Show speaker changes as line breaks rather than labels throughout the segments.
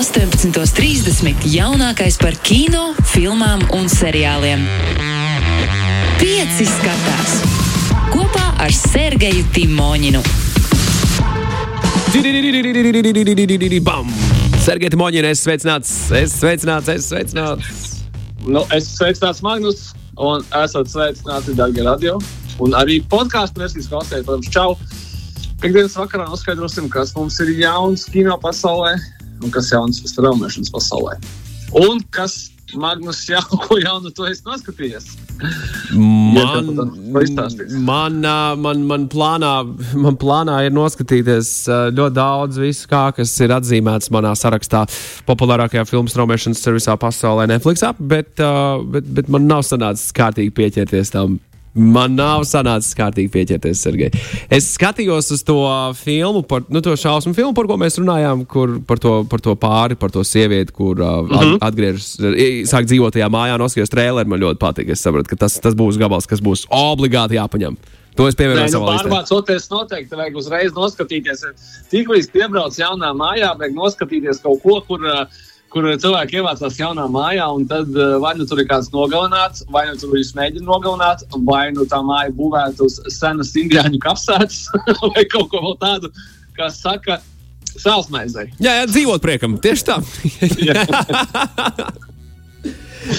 18.30. jaunākais par kino, filmām un seriāliem. Pieci skatās kopā ar Sergeju Timoņinu.
Bam! Sergei Moņģina, es sveicināts, es sveicināts, es sveicināts.
Nu, es sveicināts Magnus, un esat sveicināti Dārgie Radio. Un arī podkāstu versijas klausētāji, protams, čau! Piektdienas vakarā noskaidrosim, kas mums ir jauns kino pasaulē un kas jauns straumēšanas pasaulē. Un kas, Magnus, jau ko jaunu tu esi noskatījies?
Man,
Ja,
man, man, man, plānā, man plānā ir noskatīties ļoti daudz visu, kā, kas ir atzīmēts manā sarakstā populārākajā filmu straumēšanas servisā pasaulē, Netflix. Bet, bet, bet man nav sanācis kārtīgi pieķerties tam. Man nav sanācis kārtīgi pieķerties, Sergei. Es skatījos uz to filmu, par, nu, to šausmu filmu, par ko mēs runājām, kur par to, par to pāri, par to sievieti, kur uh, mm -hmm. atgriežas, sāk dzīvot tajā mājā, noskatījos traileri. Man ļoti patīk. Es sapratu, ka tas, tas būs gabals, kas būs obligāti jāpaņem. To es pievienoju
nu,
savā listā.
pārvācoties noteikti vajag uzreiz noskatīties. Tiklīdz piebrauc jaunā mājā, vajag noskatīties kaut ko, kur, uh, kur cilvēki ievācās jaunā mājā, un tad uh, vai nu tur ir kāds nogalināts, vai nu tur viņus mēģina nogalināt, vai nu tā māja būvēta uz senas indiāņu kapsētas, vai kaut ko tādu, kas saka, sālsmaizei.
Jā, jā, dzīvot priekam. Tieši tā.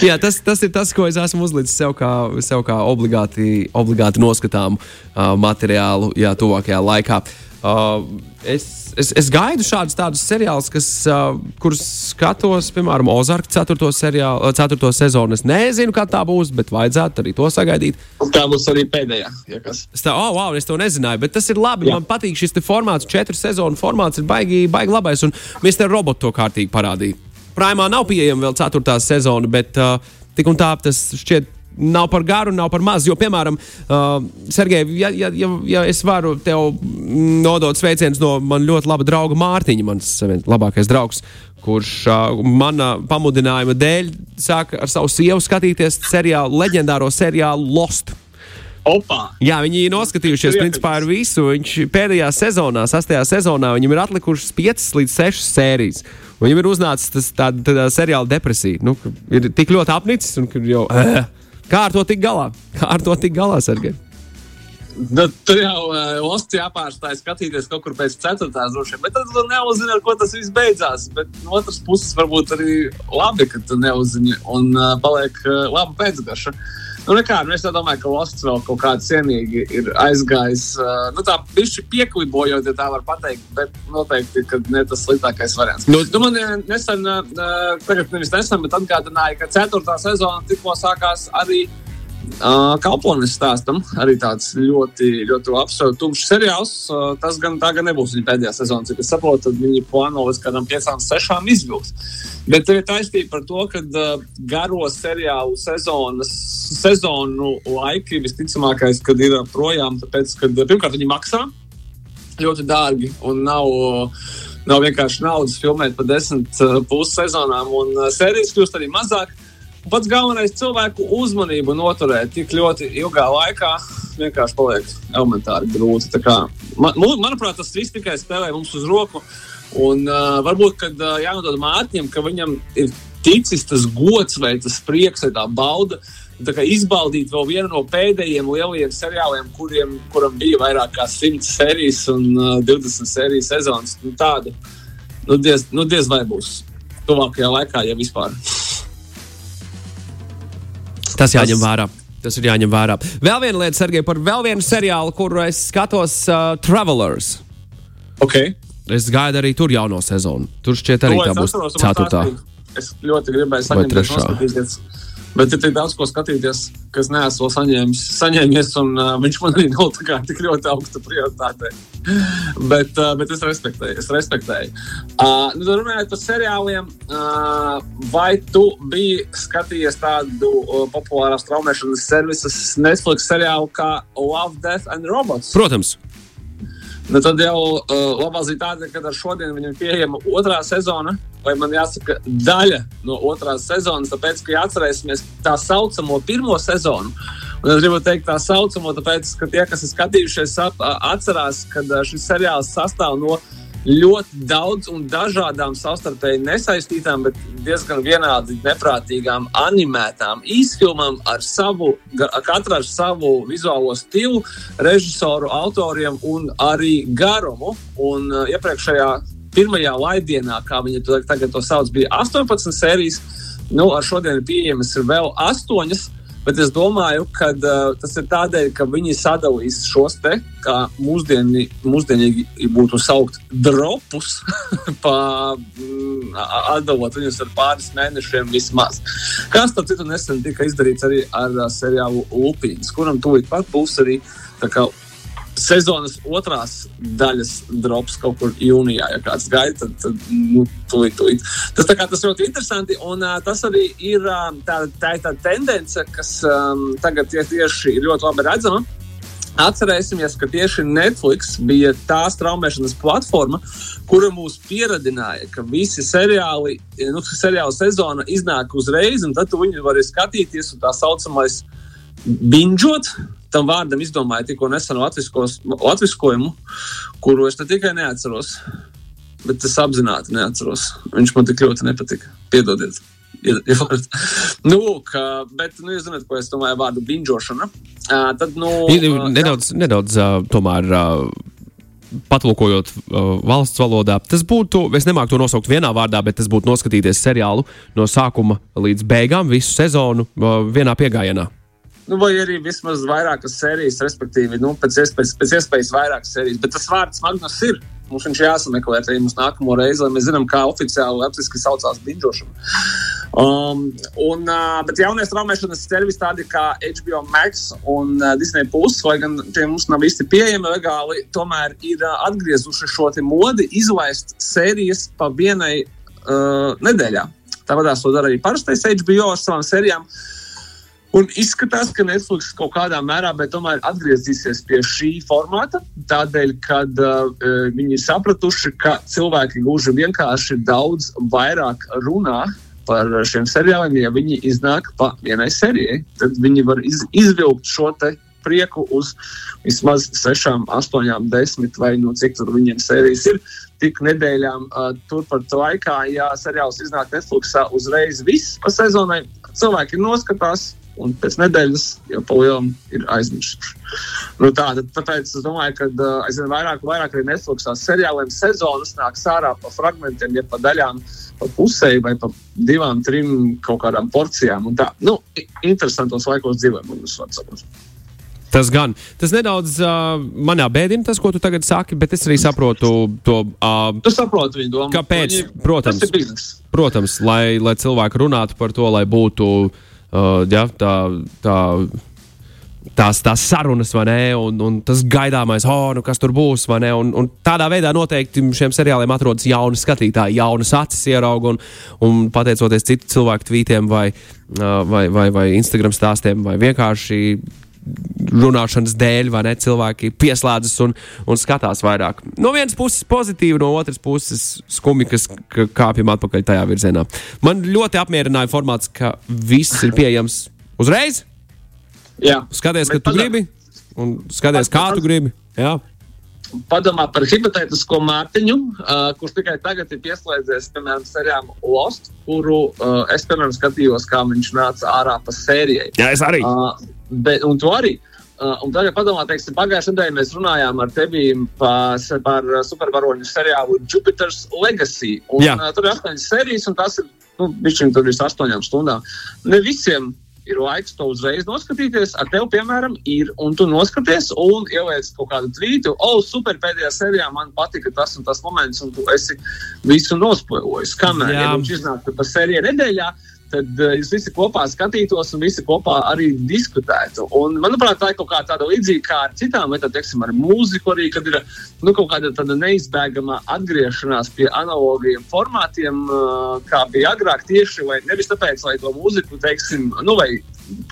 Jā, tas, tas ir tas, ko es esmu uzlicis sev kā, sev kā obligāti, obligāti noskatāmu uh, materiālu jā, tuvākajā laikā. Uh, es, es, es gaidu šādus tādus seriālus, kas, uh, kurus skatos, piemēram, Ozarka 4. Seriālu, 4. sezonu. Es nezinu, kā tā būs, bet vajadzētu arī to sagaidīt.
Tā būs arī pēdējā. Ja kas.
Es tā, oh, wow, es to nezināju, bet tas ir labi. Jā. Man patīk šis formāts, četru sezonu formāts ir baigi, baigi labais, un Mr. Robot to kārtīgi parādīja. Prāmā nav pieejama vēl ceturtā sezona, bet uh, tik un tā tas šķiet. Nav par garu, nav par mazu. Jo, piemēram, uh, Sergei, ja, ja, ja, ja es varu tev nodot sveicienus no man ļoti laba drauga Mārtiņa, mans labākais draugs, kurš uh, manā pamudinājuma dēļ sāka ar savu sievu skatīties seriālu, leģendāro seriālu Lost.
Opa!
Jā, viņi ir noskatījušies principā ar visu. Viņš pēdējā sezonā, sastajā sezonā, viņam ir atlikušas 5 līdz 6 sērijas. Viņam ir uznācis tas tāda, tāda seriāla depresija. Nu, ir tik ļoti apnicis, un jau, eh, kā ar to tik galā? Kā ar to tik galā, Sergei?
Nu, tur jau uh, Osts jāpārstāj skatīties kaut kur pēc ceturtās droši vien. Bet tad tu neuzzini, ar ko tas viss beidzās. Bet no otras puses, varbūt arī labi, ka tu neuzzini un uh, paliek uh, laba pēcgarša. Nu, nekā, nu, es domāju, ka Osts vēl kaut kādā cienīgi ir aizgājis. Uh, nu, tā pišķi pieklibojot, ja tā var pateikt, bet noteikti, ne tas sliktākais variants.
Nu-
Nu, man nesen, uh, tagad nevis nesen, bet atgādināja, ka ceturtā sezona tikko sākās arī Uh, Kalponis stāstam arī tāds ļoti, ļoti uh, tumšs seriāls. Uh, tas gan tā gan nebūs viņa pēdējā sezona, cik es saprotu, tad viņi plāno līdz kādam piecām, sešām izvilkt. Bet tev ir taisnība par to, ka uh, garo seriālu sezonas, sezonu laiki visticamākais, kad ir projām, tāpēc, ka pirmkārt viņi maksā ļoti dārgi un nav. uh, Nav vienkārši naudas filmēt par desmit pussezonām, un sērijas kļūst arī mazāk. Pats galvenais cilvēku uzmanību noturēt tik ļoti ilgā laikā vienkārši paliek elementāri grūti. Kā, man, manuprāt, tas viss tikai spēlē mums uz roku. Un uh, varbūt, kad uh, jānodod Mārtiņam, ka viņam ir ticis tas gods vai tas prieks vai tā bauda. Tā kā izbaudīt vēl vienu no pēdējiem lielajiem seriāliem, kuriem, kuram bija vairāk kā 100 sērijas un uh, 20 sērijas sezonas. Nu, tāda nu, diez, nu, diez vai būs tuvākajā laikā, ja vispār.
Tas jāņem vērā. Tas ir jāņem vērā. Vēl viena lieta, Sergei, par vēl vienu seriālu, kuru es skatos, uh, Travelers.
Okay.
Es gaidu arī tur jauno sezonu. Tur šķiet arī
To
tā
es
būs ceturtā.
Es ļoti gribēju
Vai
saņemt,
trešā?
Bet ir tik daudz ko skatīties, kas neesmu saņēmis, saņēmies, un uh, viņš man arī nav kā tik ļoti augsta prioritāte. bet, uh, bet es respektēju. Es respektēju. Uh, nu, runājot par seriāliem, uh, vai tu biji skatījies tādu uh, populāru straumēšanas servisu Netflix seriālu kā Love, Death and Robots?
Protams.
Nu, tad jau uh, labā ziņa tāda, ka ar šodienu viņam pieejama otrā sezona, vai man jāsaka, daļa no otrās sezonas, tāpēc, ka ja atcerēsimies tā saucamo pirmo sezonu. Un es gribu teikt, tā saucamo, tāpēc, ka tie, kas ir skatījušies, atcerās, ka šis seriāls sastāv no ļoti daudz un dažādām savstarpēji nesaistītām, bet diezgan vienādi neprātīgām animētām īsfilmām ar savu, katru ar savu vizuālo stilu, režisoru, autoriem un arī garumu. Un uh, iepriekšējā pirmajā laidienā, kā viņi to tagad to sauc, bija 18 sērijas. Nu, ar šodien ir pieejamas vēl 8. Bet es domāju, ka uh, tas ir tādēļ, ka viņi sadalīs šos te, kā mūsdieni, mūsdienīgi būtu saukt, dropus, pa, mm, atdalot viņus ar pāris mēnešiem vismaz. Kas tam citu nesen tika izdarīts arī ar uh, seriālu Lupīns, kuram tūlīt pat būs arī kā, sezonas otrās daļas drops kaut kur jūnijā. Ja kāds gaida, tad, tad nu, tūlīt, tūlīt. Tas, kā, tas ļoti interesanti. Un uh, tas arī ir uh, tā, tā, tā tendence, kas um, tagad tie tieši ir ļoti labi redzama. Atcerēsimies, ka tieši Netflix bija tā straumēšanas platforma, kura mūs pieradināja, ka visi seriāli, nu, seriāla sezona iznāk uzreiz, un tad tu viņu vari skatīties, un tā saucamais binžot, tam vārdam izdomāju tikko nesenu latviskojumu, kuru es ne tikai neatceros, bet es apzināti neatceros. Viņš man tik ļoti nepatika. Piedodiet. Ja, ja nu, lūk, bet, nu, jūs zināt, ko es domāju vārdu binžošana. Uh, tad, nu,
nedaudz, nedaudz uh, tomēr. Patulkojot uh, valsts valodā, tas būtu, es nemāku to nosaukt vienā vārdā, bet tas būtu noskatīties seriālu no sākuma līdz beigām, visu sezonu vienā piegājienā.
Nu, vai arī vismaz vairākas sērijas, respektīvi, nu, pēc, iespējas, pēc iespējas vairākas sērijas. Bet tas vārds Magnus ir. Mums viņš jāsameklē arī mums nākamo reizi, lai mēs zinām, kā oficiāli latviešu saucās binžošana. Um, un, uh, bet jaunie straumēšanas servisi tādi kā HBO Max un uh, Disney Plus, lai gan tie mums nav īsti pieejami legāli, tomēr ir uh, atgriezuši šo modi izlaist sērijas pa vienai uh, nedēļā. Tāpat to dara arī parastais HBO ar savām sērijām. Uh, Un izskatās, ka Netflix kaut kādā mērā tomēr atgriezīsies pie šī formāta. Tādēļ, ka uh, viņi ir sapratuši, ka cilvēki gluži vienkārši daudz vairāk runā par šiem seriāliem, ja viņi iznāk pa vienai sērijai. Tad viņi var iz, izvilkt šo prieku uz vismaz sešām, astoņām, desmit vai no nu, cik tur viņiem sērijas ir. Tik nedēļām uh, turpat laikā, ja seriāls iznāk Netflixā uzreiz viss pa sezonai, cilvēki noskatās, un pēc nedēļas jau palielam ir aizmirsuši. Nu, tā, tad, tāpēc es domāju, ka uh, aizvien vairāk, vairāk arī Netflixā seriāliem sezonas nāks ārā pa fragmentiem, ja pa daļām, pa pusē vai pa divām, trim kaut kādām porcijām. Un tā, nu, interesantos laikos dzīvojam, un es varu saprast.
Tas gan. Tas nedaudz uh, manā bēdina tas, ko tu tagad saki, bet es arī saprotu to. Uh,
tu saproti viņu domu.
Kāpēc? Viņi, protams, protams lai, lai cilvēki runātu par to, lai būtu uh, uh, ja, tā, tā, tās, tās sarunas, ne? Un, un tas gaidāmais, oh, nu kas tur būs, ne? Un, un tādā veidā noteikti šiem seriāliem atrodas jauni skatītāji, jaunas acis ierauga, un, un pateicoties citu cilvēku tvītiem vai, uh, vai, vai, vai Instagram stāstiem, vai vienkārši runāšanas dēļ, vai ne? Cilvēki pieslēdzas un, un skatās vairāk. No vienas puses pozitīvi, no otras puses skumji, kas kāpjam atpakaļ tajā virzienā. Man ļoti apmierināja formāts, ka viss ir pieejams uzreiz.
Jā,
skaties, ka tu gribi, un skaties, kā tu gribi. Jā
padomā par hipotētisko Mārtiņu, uh, kurš tikai tagad ir pieslēdzies piemēram seriālam Lost, kuru uh, es piemēram skatījos, kā viņš nāca ārā pa sērijai.
Jā, es arī.
Uh, bet, un tu arī. Uh, un tagad, padomā, teiksim, pagājušajā nedēļā mēs runājām ar tevi par, par supervaroņu seriālu Jupiter's Legacy. Un, uh, tur ir astoņas sērijas, un tas ir, nu, viņš tur ir astoņām stundām. Ne visiem ir laiks to uzreiz noskatīties. Ar tevi, piemēram, ir, un tu noskaties un ieliec kaut kādu tvītu, o, oh, super, pēdējā sērijā man patika tas un tas moments, un tu esi visu nospoilojis. Kamēr ja viņš iznāk pa sērijai nedēļā, tad uh, jūs visi kopā skatītos un visi kopā arī diskutētu. Un, manuprāt, tā ir kaut kā tāda līdzīga kā ar citām lietām, teiksim, ar mūziku, arī, kad ir nu, kaut kāda neizbēgama atgriešanās pie analogiem formātiem, uh, kā bija agrāk, tieši vai nevis tāpēc, lai to mūziku, teiksim, nu, vai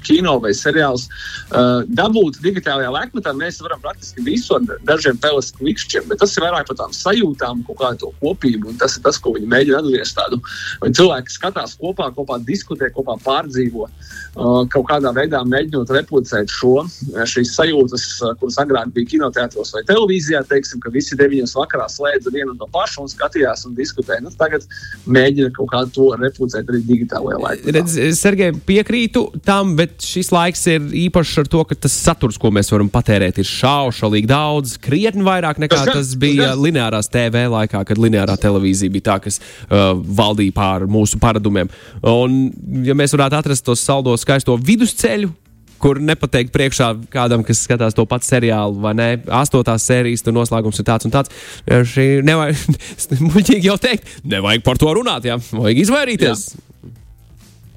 kino vai seriāls uh, dabūt digitālajā laikmetā. Mēs varam praktiski visu ar dažiem peles klikšķiem, bet tas ir vairāk par tām sajūtām, kaut kādu kopību. Tas ir tas, ko viņi mēģina atgriezt tādu. Vai cilvēki skatās kopā, kopā diskutē, kopā pārdzīvo, uh, kaut kādā veidā mēģinot replicēt šo, šīs sajūtas, uh, kuras agrāk bija kinoteātros vai televīzijā, teiksim, ka visi deviņos vakarā slēdza vienu no pašu un skatījās un diskutēja. Nu, tagad mēģina kaut kā to replicēt arī digitālajā laikā.
Redz, Sergei, piekrītu tam, bet šis laiks ir īpašs ar to, ka tas saturs, ko mēs varam patērēt, ir šaušalīgi daudz, krietni vairāk nekā tas, tas bija tas lineārās TV laikā, kad lineārā televīzija bija tā, kas uh, valdīja pār mūsu paradumiem. Un, ja mēs varētu atrast to saldo skaisto vidusceļu, kur nepateikt priekšā kādam, kas skatās to pašu seriālu, vai ne? Astotās sērijas tur noslēgums ir tāds un tāds. Šī nevajag, muļķīgi jau teikt, nevajag par to runāt, jā, vajag izvairīties. Jā.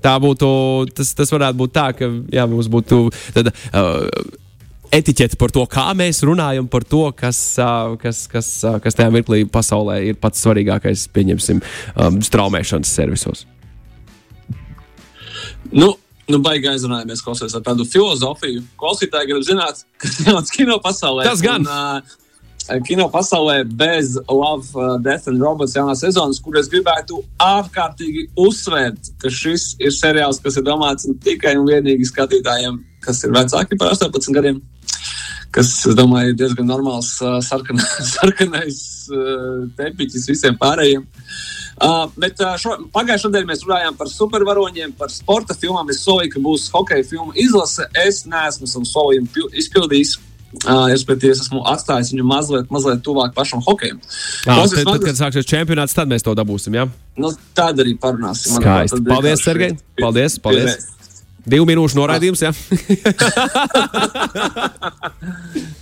Tā būtu, tas, tas varētu būt tā, ka jā, mums būtu tad, uh, etiķeti par to, kā mēs runājam par to, kas, uh, kas, kas, uh, kas tajā mirklī pasaulē ir pats svarīgākais, pieņemsim, um, straumēšanas servisos.
Nu, Nu, baigi aizrunājamies klausoties ar tādu filozofiju. Klausītāji grib zināt, kas noticis kino pasaulē.
Tas gan.
Un, uh, kino pasaulē bez Love, uh, Death and Robots jaunās sezonas, kur es gribētu ārkārtīgi uzsvērt, ka šis ir seriāls, kas ir domāts tikai un vienīgi skatītājiem, kas ir vecāki par 18 gadiem. Kas, es domāju, ir diezgan normāls uh, sarkan, sarkanais uh, tepiķis visiem pārējiem. Uh, Uh, bet uh, šo, pagājušajā nedēļā mēs runājām par supervaroņiem, par sporta filmām. Es solīju, ka būs hokeja filmu izlase. Es neesmu savu solījumu izpildījis. Uh, es, es esmu atstājis viņu mazliet, mazliet tuvāk pašam hokejam.
Ah, tad, tad, kad sāksies čempionāts, tad mēs to dabūsim. Ja?
Nu, tad arī parunāsim.
Skaisti. Paldies, Sergei. Paldies. paldies. Divu minūšu noraidījums, jā.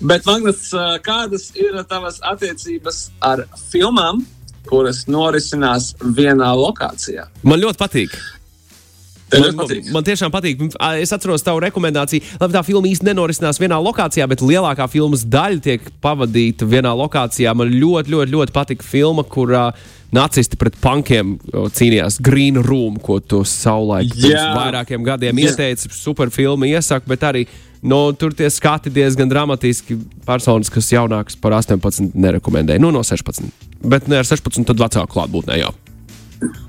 Bet, Magnus, kādas ir tavas attiecības ar filmām? Kuras norisinās vienā lokācijā.
Man ļoti patīk.
Man, man,
man tiešām patīk. Es atceros tavu rekomendāciju. Labi, tā filma īstenībā nenorisinās vienā lokācijā, bet lielākā filmas daļa tiek pavadīta vienā lokācijā. Man ļoti, ļoti, ļoti patika filma, kurā nacisti pret punkiem cīnījās Green Room, ko tu savulaik pirms vairākiem gadiem Jā. ieteici. Super filma iesaka, bet arī nu, tur tie skati diezgan dramatiski. Personas, kas jaunākas par 18, nerekomendēja. Nu, no 16. Bet ne ar 16, tad vecāku klātbūtnē jau.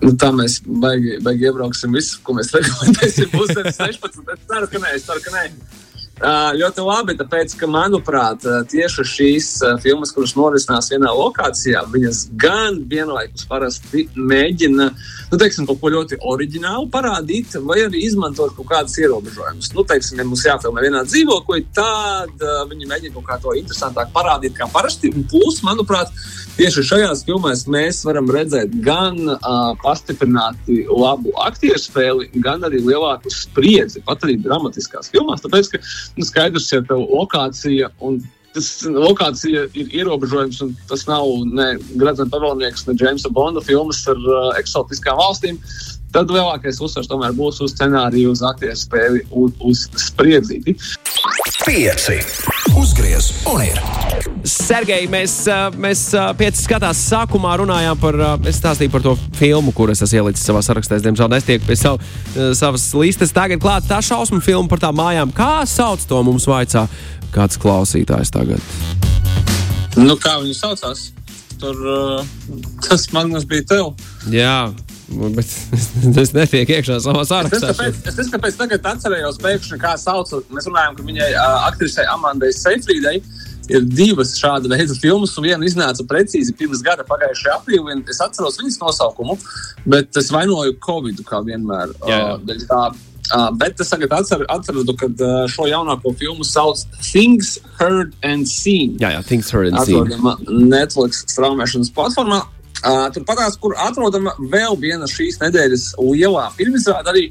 Nu, tā mēs baigi iebrauksim visu, ko mēs rekomendēsim. Būs 16. Es ceru, ka nē, es ceru, ka nē. Ļoti labi, tāpēc, ka, manuprāt, tieši šīs filmas, kuras norisinās vienā lokācijā, viņas gan vienlaikus parasti mēģina nu, teiksim, kaut ko ļoti oriģinālu parādīt, vai arī izmantot kaut kādus ierobežojumus. Nu, teiksim, ja mums jāfilmē vienā dzīvoklī, tad viņi mēģina kaut kā to interesantāk parādīt, kā parasti. Un plus, manuprāt, tieši šajās filmās mēs varam redzēt gan uh, pastiprināti labu aktieru spēli, gan arī lielāku spriedzi, pat arī dramatiskās filmās. Tāpēc, ka nu, skaidrs, ja tev lokācija un tas lokācija ir ierobežojums, un tas nav ne Gradzena Pavalnieks, ne Džeimsa Bonda filmas ar uh, eksotiskām valstīm. Tad lielākais uzsvars tomēr būs uz scenāriju, uz aktieru spēli un uz spriedzīti.
Pieci. Uzgriez un ir.
Sergei, mēs, mēs pieci skatās sākumā runājām par, es stāstīju par to filmu, kuras es ielicu savā sarakstā. Es, diemžēl, nestieku pie savu, savas listas. Tagad klāt tā šausmu filma par tām mājām. Kā sauc to mums vaicā kāds klausītājs tagad?
Nu, kā viņi saucās? Tur tas man bija tev.
Jā, Bet tas netiek iekšā savā sarakstā.
Es es tāpēc tagad atcerējos, pēkšņi, kā sauc. Mēs runājam, ka viņai uh, aktrisei Amandai Seifrīdai ir divas šāda veida filmas, un viena iznāca precīzi pirms gada, pagājušajā aprīlī. Es atceros viņas nosaukumu, bet es vainoju Covid kā vienmēr. Jā, jā. Uh, uh, bet es tagad atceru, atceru ka uh, šo jaunāko filmu sauc Things Heard and Seen.
Jā, jā Things Heard and Seen.
Netflix straumēšanas platformā. Uh, Turpat, kur atrodama vēl viena šīs nedēļas lielā filmizrāde, arī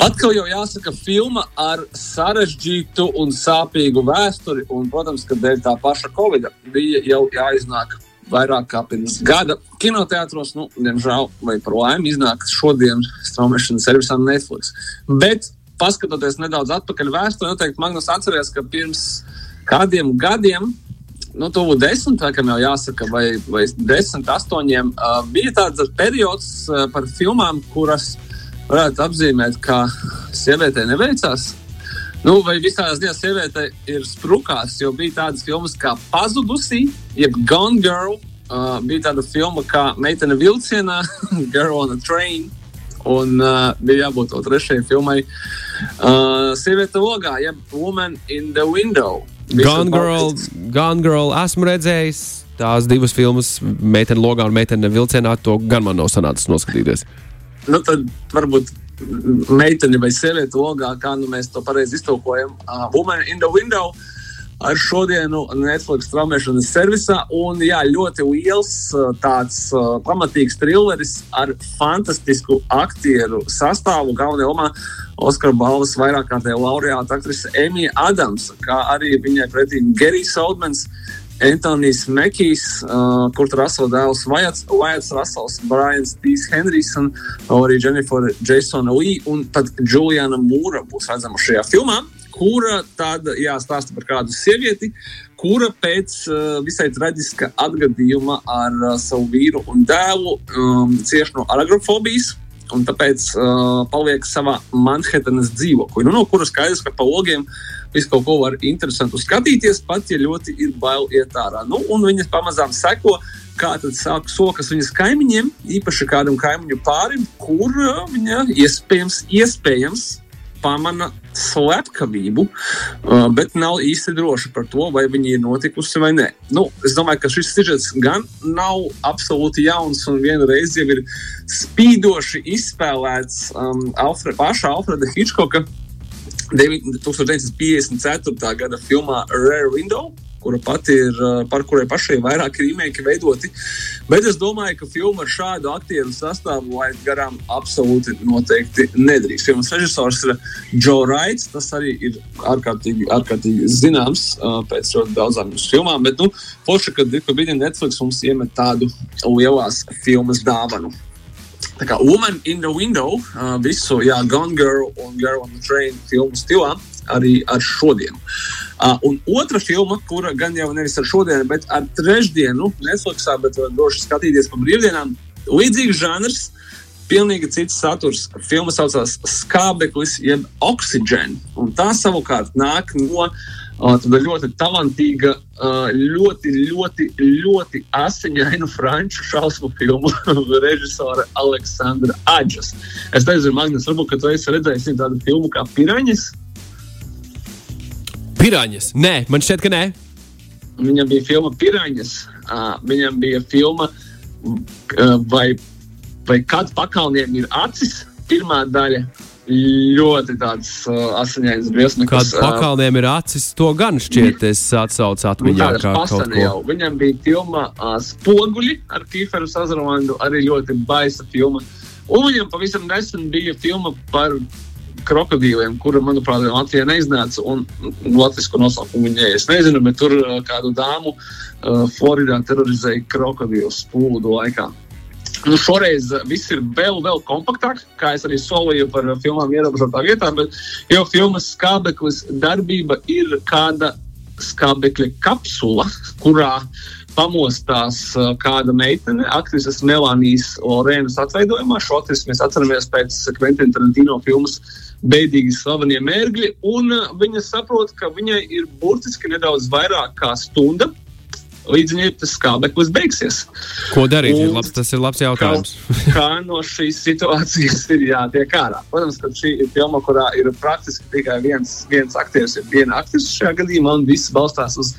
atkal jau jāsaka, filma ar sarežģītu un sāpīgu vēsturi. Un, protams, ka dēļ tā paša Covid bija jau jāiznāk vairāk kā pirms gada. Kinoteātros, nu, diemžēl, vai par laimi, iznāk šodien straumēšanas servisam Netflix. Bet, paskatoties nedaudz atpakaļ vēsturē, noteikti Magnus atcerēs, ka pirms kādiem gadiem nu, tuvu desmit, laikam jau jāsaka, vai, vai desmit, astoņiem, uh, bija tāds periods uh, par filmām, kuras varētu apzīmēt kā sievietei neveicās. Nu, vai visās dienās sieviete ir sprukās, jo bija tādas filmas kā Pazudusī, jeb Gone Girl. Uh, bija tāda filma kā Meitene vilcienā, Girl on a Train. Un uh, bija jābūt to trešajai filmai. Uh, Sieviete logā, jeb Woman in the Window.
Gone Girl, Gone Girl esmu redzējis. Tās divas filmas, Meitene logā un Meitene vilcienā, to gan man nav sanācis noskatīties.
Nu, tad varbūt meitene vai sieviete logā, kā nu mēs to pareizi iztulkojam. Uh, Woman in the Window ar šodienu Netflix traumēšanas servisā. Un jā, ļoti liels tāds uh, pamatīgs trilleris ar fantastisku aktieru sastāvu. Galvenajā lomā Oskara balvas vairāk kārtējā laureāta aktrise Emīļa Adams, kā arī viņai pretī Gerijs Oldmans. Antonius Mekijs, uh, Kurta Rasela dēls, Vajats, Rasels, Brians Tīs Henrijs un arī Jennifer Jasona Lee un tad Juliana Mūra būs redzama šajā filmā, kura tad jāstāsta par kādu sievieti, kura pēc uh, visai traģiska atgadījuma ar uh, savu vīru un dēlu um, cieš no agrofobijas un tāpēc uh, paliek savā Manhetanas dzīvoklī, nu, no kuras skaidrs, ka pa logiem visu kaut ko var interesantu skatīties, pat ja ļoti ir bail iet ārā. Nu, un viņas pamazām seko. Kā tad sāk sokas viņas kaimiņiem, īpaši kādam kaimiņu pārim, kur uh, viņa iespējams, iespējams pamana slepkavību, uh, bet nav īsti droši par to, vai viņa ir notikusi vai nē. Nu, es domāju, ka šis sižets gan nav absolūti jauns un vienreiz jau ir spīdoši izspēlēts um, Alfred, paša Alfreda Hitchcocka 1954. gada filmā Rare Window, kura pati ir, uh, par kurai pašai vairāk remake veidoti. Bet es domāju, ka filma ar šādu aktieru sastāvu laid garām absolūti noteikti nedrīkst. Filmas režisors ir Joe Raits. Tas arī ir ārkārtīgi, ārkārtīgi zināms uh, pēc ļoti daudzām mūsu filmām. Bet, nu, forši, kad Dikabīdien Netflix mums iemet tādu lielās filmas dāvanu. Tā kā Woman in the Window, uh, visu jā, Gone Girl un Girl on the Train filmu stilā, arī ar šodienu. Uh, un otra filma, kura gan jau nevis ar šodienu, bet ar trešdienu, Netflixā, bet droši skatīties pa brīvdienām, līdzīgs žanrs. Pilnīgi cits saturs. Filma saucās Skābeklis, jeb Oxygen. Un tā savukārt nāk no uh, ļoti talantīga, ļoti, ļoti, ļoti asiņainu franču šausmu filmu režisora Aleksandra Aģas. Es nezinu, Magnus, varbūt tu esi redzējis tādu filmu kā Piraņas.
Piraņas? Nē, man šķiet, ka nē.
Viņam bija filma Piraņas. Viņam bija filma vai, vai kad pakalniem ir acis, pirmā daļa. Ļoti tāds uh, asiņains briesmas.
Kad pakalniem ir acis, to gan šķiet, es atsaucu atmiņā.
Kā kaut ko. Jau. Viņam bija filma uh, Spoguļi ar Kīferu Sazarvandu, arī ļoti baisa filma. Un viņam pavisam nesen bija filma par krokodīliem, kura, manuprāt, Latvijā neiznāca. Un latviešu nosaukumu viņai es nezinu, bet tur kādu dāmu uh, Floridā terorizēja krokodīlus plūdu laikā. Nu, šoreiz viss ir vēl, vēl kompaktāk, kā es arī solīju par filmām ierobežotā vietā, bet jau filmas skābeklis darbība ir kāda skābekļa kapsula, kurā pamostās kāda meitene, aktrises Melānijas Lorēnas atveidojumā. Šo aktrisi mēs atceramies pēc Quentin Tarantino filmas Beidīgi slavenie mērgļi, un viņa saprot, ka viņai ir burtiski nedaudz vairāk kā stunda līdz viņai tas skābeklis beigsies.
Ko darīt? Un, ir labs, tas ir labs jautājums.
kā, kā no šīs situācijas ir jātiek ārā? Protams, ka šī ir filma, kurā ir praktiski tikai viens, viens aktieris, ir viena aktrise šajā gadījumā, un viss balstās uz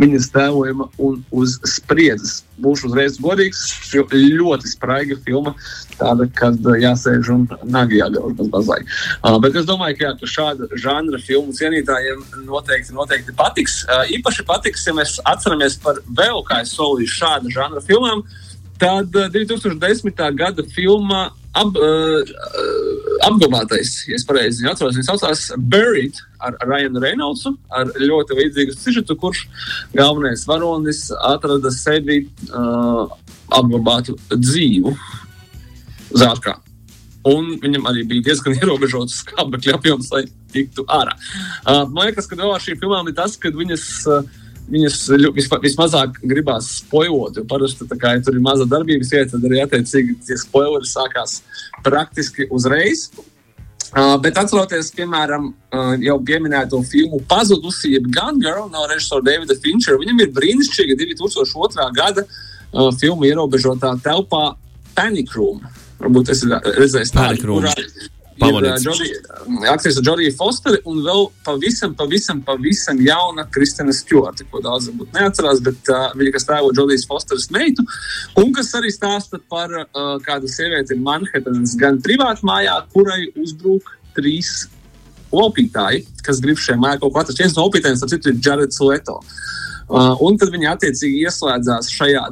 viņas tēlojuma un uz spriedzes. Būšu uzreiz godīgs, ļoti spraiga filma, tāda, kad jāsēž un nagi jāgauž bez bazai. Uh, bet es domāju, ka, jā, ka šāda žanra filmu cienītājiem noteikti, noteikti patiks. Uh, īpaši patiks, ja mēs atceramies par vēl, kā es solīju, šāda žanra filmām, tad uh, 2010. gada filma ap, uh, apglabātais, ja es pareizi atceros, viņa saucās Buried ar Ryanu Reynoldsu, ar ļoti līdzīgu sižetu, kurš galvenais varonis atrada sevi uh, apglabātu dzīvu zārkā. Un viņam arī bija diezgan ierobežots skābekļa apjoms, lai tiktu ārā. Uh, man liekas, ka ar šīm filmām ir tas, ka viņas uh, viņas visma, vismazāk gribās spoilot. Parasti, kā, ja tur ir maza darbības vieta, tad arī attiecīgi tie spoileri sākās praktiski uzreiz. Uh, bet atceroties, piemēram, uh, jau pieminēto filmu Pazudusī, jeb Gun Girl no režisora Davida Finčera. Viņam ir brīnišķīga 2002. gada uh, filma ierobežotā telpā Panic Room. Varbūt
Panic Room.
kurā ir
Pamanīts.
Jodie- aktrise Jodija Fosteri un vēl pavisam, pavisam, pavisam jauna Kristina Stjorta, ko daudz varbūt neatcerās, bet uh, viņa, kas tēlo Jodijas Fosteras meitu, un kas arī stāsta par uh, kādu sievieti Manhetanas gan privātu mājā, kurai uzbruk trīs opītāji, kas grib šajā mājā kaut ko atrast. Viens no opītājiem, starp citu, ir Jareds Leto. Uh, un tad viņi attiecīgi ieslēdzās šajā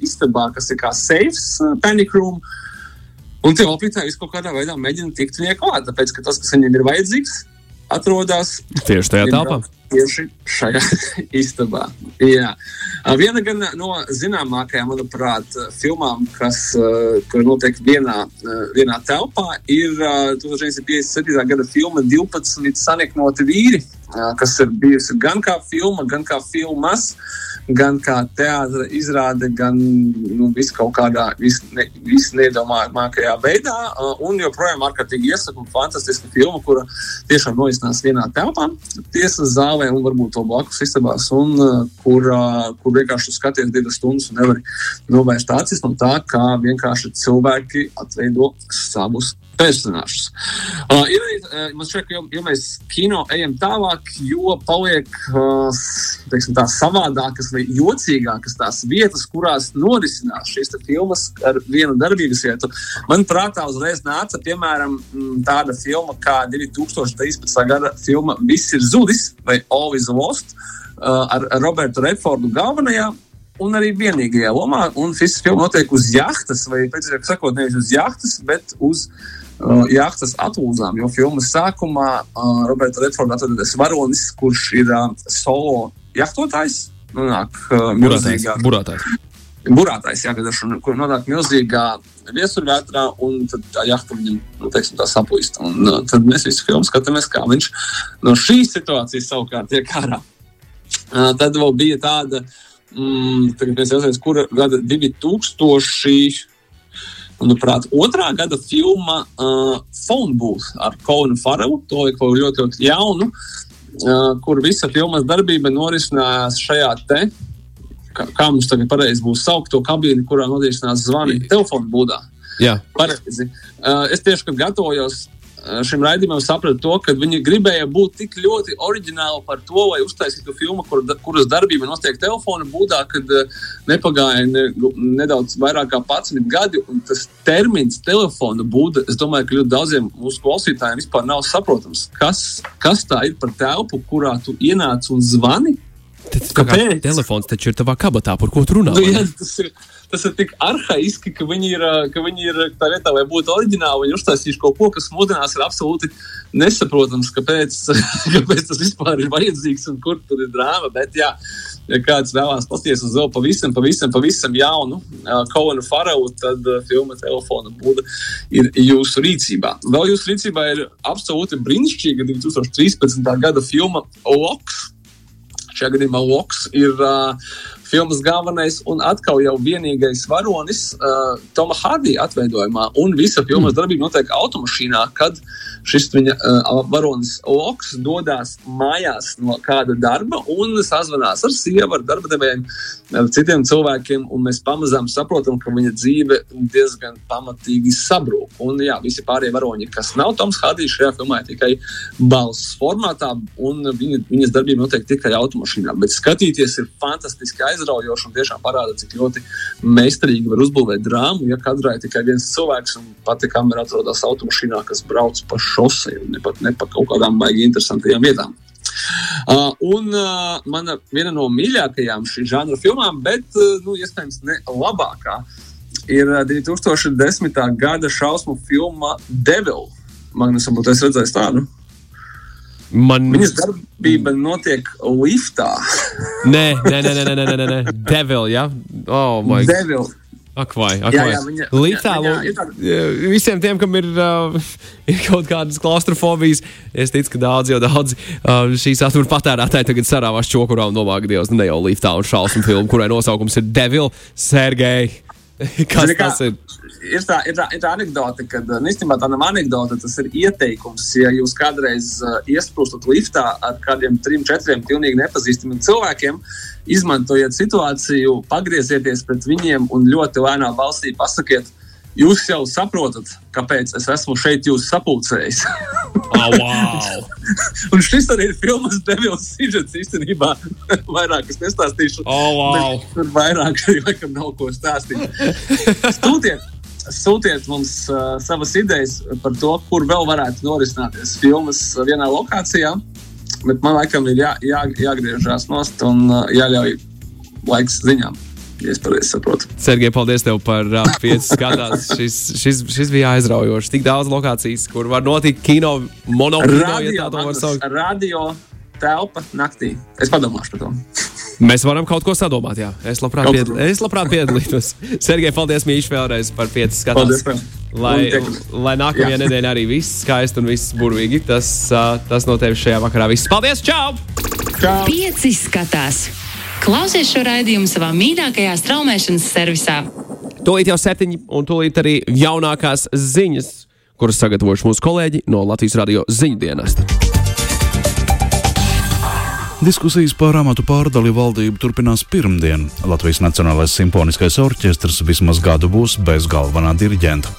istabā, kas ir kā safes, uh, panic room. Un tie opītāji kaut kādā veidā mēģina tikt viņai klāt, tāpēc ka tas, kas viņiem ir vajadzīgs, atrodas
Tieši tajā telpā.
Tieši šajā istabā. Jā. Uh, Viena no zināmākajām, manuprāt, filmām, kas uh, kur notiek vienā, uh, vienā telpā, ir uh, 1957. gada filma 12 saniknoti vīri, uh, kas ir bijusi gan kā filma, gan kā filmas, gan kā teātris izrāde, gan nu, vis kaut kādā vis, ne, vis veidā. Uh, un joprojām ārkārtīgi iesaku un fantastiska filma, kura tiešām noiznās vienā telpā, tiesas zālē un varbūt to blakus istabās, un uh, kur, kur vienkārši skaties divas stundas un nevari novērst acis no tā, kā vienkārši cilvēki atveido savus personāžus. Uh, ir uh, man šķiet, ka jo, jo mēs kino ejam tālāk, jo paliek uh, teiksim, tā savādākas vai jocīgākas tās vietas, kurās norisinās šīs filmas ar vienu darbības vietu. Man prātā uzreiz nāca, piemēram, mm, tāda filma kā 2013. gada filma Viss ir zudis vai All is Lost uh, ar, Robertu Redfordu galvenajā. Un arī vienīgajā lomā, un šis filmas notiek uz jahtas, vai precīzāk sakot, nevis uz jahtas, bet uz uh, jahtas atlūzām. Jo filmas sākumā uh, Roberta Redforda atrodas varonis, kurš ir uh, solo jahtotājs. Nonāk uh,
Burātājs.
milzīgā
Burātājs.
burātais, jā, kad viņš kur nonāk milzīgā viesuļvētrā, un tad tā jahta viņam, nu, teiksim, tā saplīst. Un uh, tad mēs visu filmu skatāmies, kā viņš no šīs situācijas savukārt tiek ārā. Uh, tad vēl bija tāda, mm, tagad mēs jāsaka, kura gada 2000. Manuprāt, otrā gada filma uh, Phone Booth ar Kolinu Farelu, to ir kaut ļoti, ļoti jaunu, uh, kur visa filmas darbība norisinājās šajā te, kā, kā mums tagad pareizi būs saukt to kabīni, kurā nodrošinās zvani telefonu būdā.
Jā,
Pareizi. Uh, es tieši, gatavojos šim raidījumam, sapratu to, ka viņi gribēja būt tik ļoti oriģināli par to, lai uztaisītu filmu, kur, kuras darbība notiek telefona būdā, kad uh, nepagāja ne, nedaudz vairāk kā 11 gadi. un Tas termins telefona būda, es domāju, ka ļoti daudziem mūsu klausītājiem vispār nav saprotams, kas, kas tā ir par telpu, kurā tu ienāc un zvani.
tas kā
Kāpēc?
telefons, taču ir tavā kabatā, par ko tu runā.
Nu, jā, tas, ir, tas ir tik arhaiski, ka viņi ir, ka viņi ir tā vietā, lai būtu oriģināli. Viņi uztaisījuši kaut ko, kas mūsdienās ir absolūti nesaprotams, kāpēc, kāpēc tas vispār ir vajadzīgs un kur tur ir drāma. Bet, jā, ja kāds vēlās paskatīties uz vēl pavisam, pavisam, pavisam jaunu Kaunu Farelu, tad filma telefona būda ir jūsu rīcībā. Vēl jūsu rīcībā ir absolūti brīnišķīga 2013. gada filma Loks. Šajā gadījumā Loks ir uh, filmas galvenais un atkal jau vienīgais varonis uh, Toma Hardija atveidojumā. Un visa filmas darbība notiek automašīnā, kad šis viņa uh, varonis Loks dodas mājās no kāda darba un sazvanās ar sievu, ar darba devējiem, citiem cilvēkiem. un Mēs pamazām saprotam, ka viņa dzīve diezgan pamatīgi sabrūk. Un jā, visi pārējie varoņi, kas nav Toms Hardijs, šajā filmā ir tikai balss formātā, un viņa, viņas darbība notiek tikai automašīnā. Bet skatīties ir fantastiski aizraujoši un tiešām parāda, cik ļoti meistarīgi var uzbūvēt drāmu. Ja kadrā ir tikai viens cilvēks un pati kamera atrodas automašīnā, kas brauc pa šosei un ne pat ne pa kaut kādām baigi interesantajām vietām. Uh, un uh, mana viena no mīļākajām šī žanra filmām, bet uh, nu, iespējams ne labākā, ir uh, 2010. gada šausmu filma Devil. Magnus, varbūt es redzēju tādu.
Man
Viņas darbība notiek liftā.
Nē, nē, nē, nē, nē, nē, nē. Devil, jā. Oh, my.
Devil.
Ak, vai, ak,
Jā, jā, viņa-
Liftā,
ir tāda-
jā, visiem tiem, kam ir, uh, ir kaut kādas klaustrofobijas, es ticu, ka daudz jau daudz uh, šīs satura patērētāji tagad sarāvās čokurā un domā, ka Dievs nu, ne jau liftā un šausmu filmu, kurai nosaukums ir Devil, Sergei. Kas
Zini, kā,
tas ir?
Ir tā, ir tā, ir tā anekdote, ka uh, īstenībā tā nav anekdote, tas ir ieteikums. Ja jūs kādreiz uh, iesprūstat liftā ar kādiem trim, četriem pilnīgi nepazīstamiem cilvēkiem, izmantojiet situāciju, pagriezieties pret viņiem un ļoti lēnā balsī pasakiet, jūs jau saprotat, kāpēc es esmu šeit jūs sapulcējis.
Oh, wow.
un šis arī ir filmas devils sižets īstenībā. vairāk es nestāstīšu.
Oh, wow.
Tur vairāk arī laikam nav ko stāstīt. Sūtiet, sūtiet mums uh, savas idejas par to, kur vēl varētu norisināties filmas vienā lokācijā. Bet man laikam ir jā, jā, jāgriežās nost un uh, jāļauj laiks ziņām. Ja es pareizi saprotu.
Sergei, paldies tev par uh, pieci skatās. šis, šis, šis bija aizraujošs. Tik daudz lokācijas, kur var notikt kino, monokino, ja
Radio, telpa naktī. Es padomāšu par to.
Mēs varam kaut ko sadomāt, jā. Es labprāt, pied... es labprāt piedalītos. Sergei, paldies Mīši vēlreiz par pieci skatās.
Paldies!
Lai, lai nākamajā
Jā.
nedēļā arī viss skaisti un viss burvīgi. Tas, uh, tas no tevis šajā vakarā viss. Paldies! Čau!
Čau!
Pieci skatās. Klausies šo raidījumu savā mīļākajā straumēšanas servisā.
Tūlīt jau septiņi, un tūlīt arī jaunākās ziņas, kuras sagatavojuši mūsu kolēģi no Latvijas radio ziņu dienesta.
Diskusijas par amatu pārdali valdību turpinās pirmdien. Latvijas Nacionālais simfoniskais orķestrs vismaz gadu būs bez galvenā diriģenta.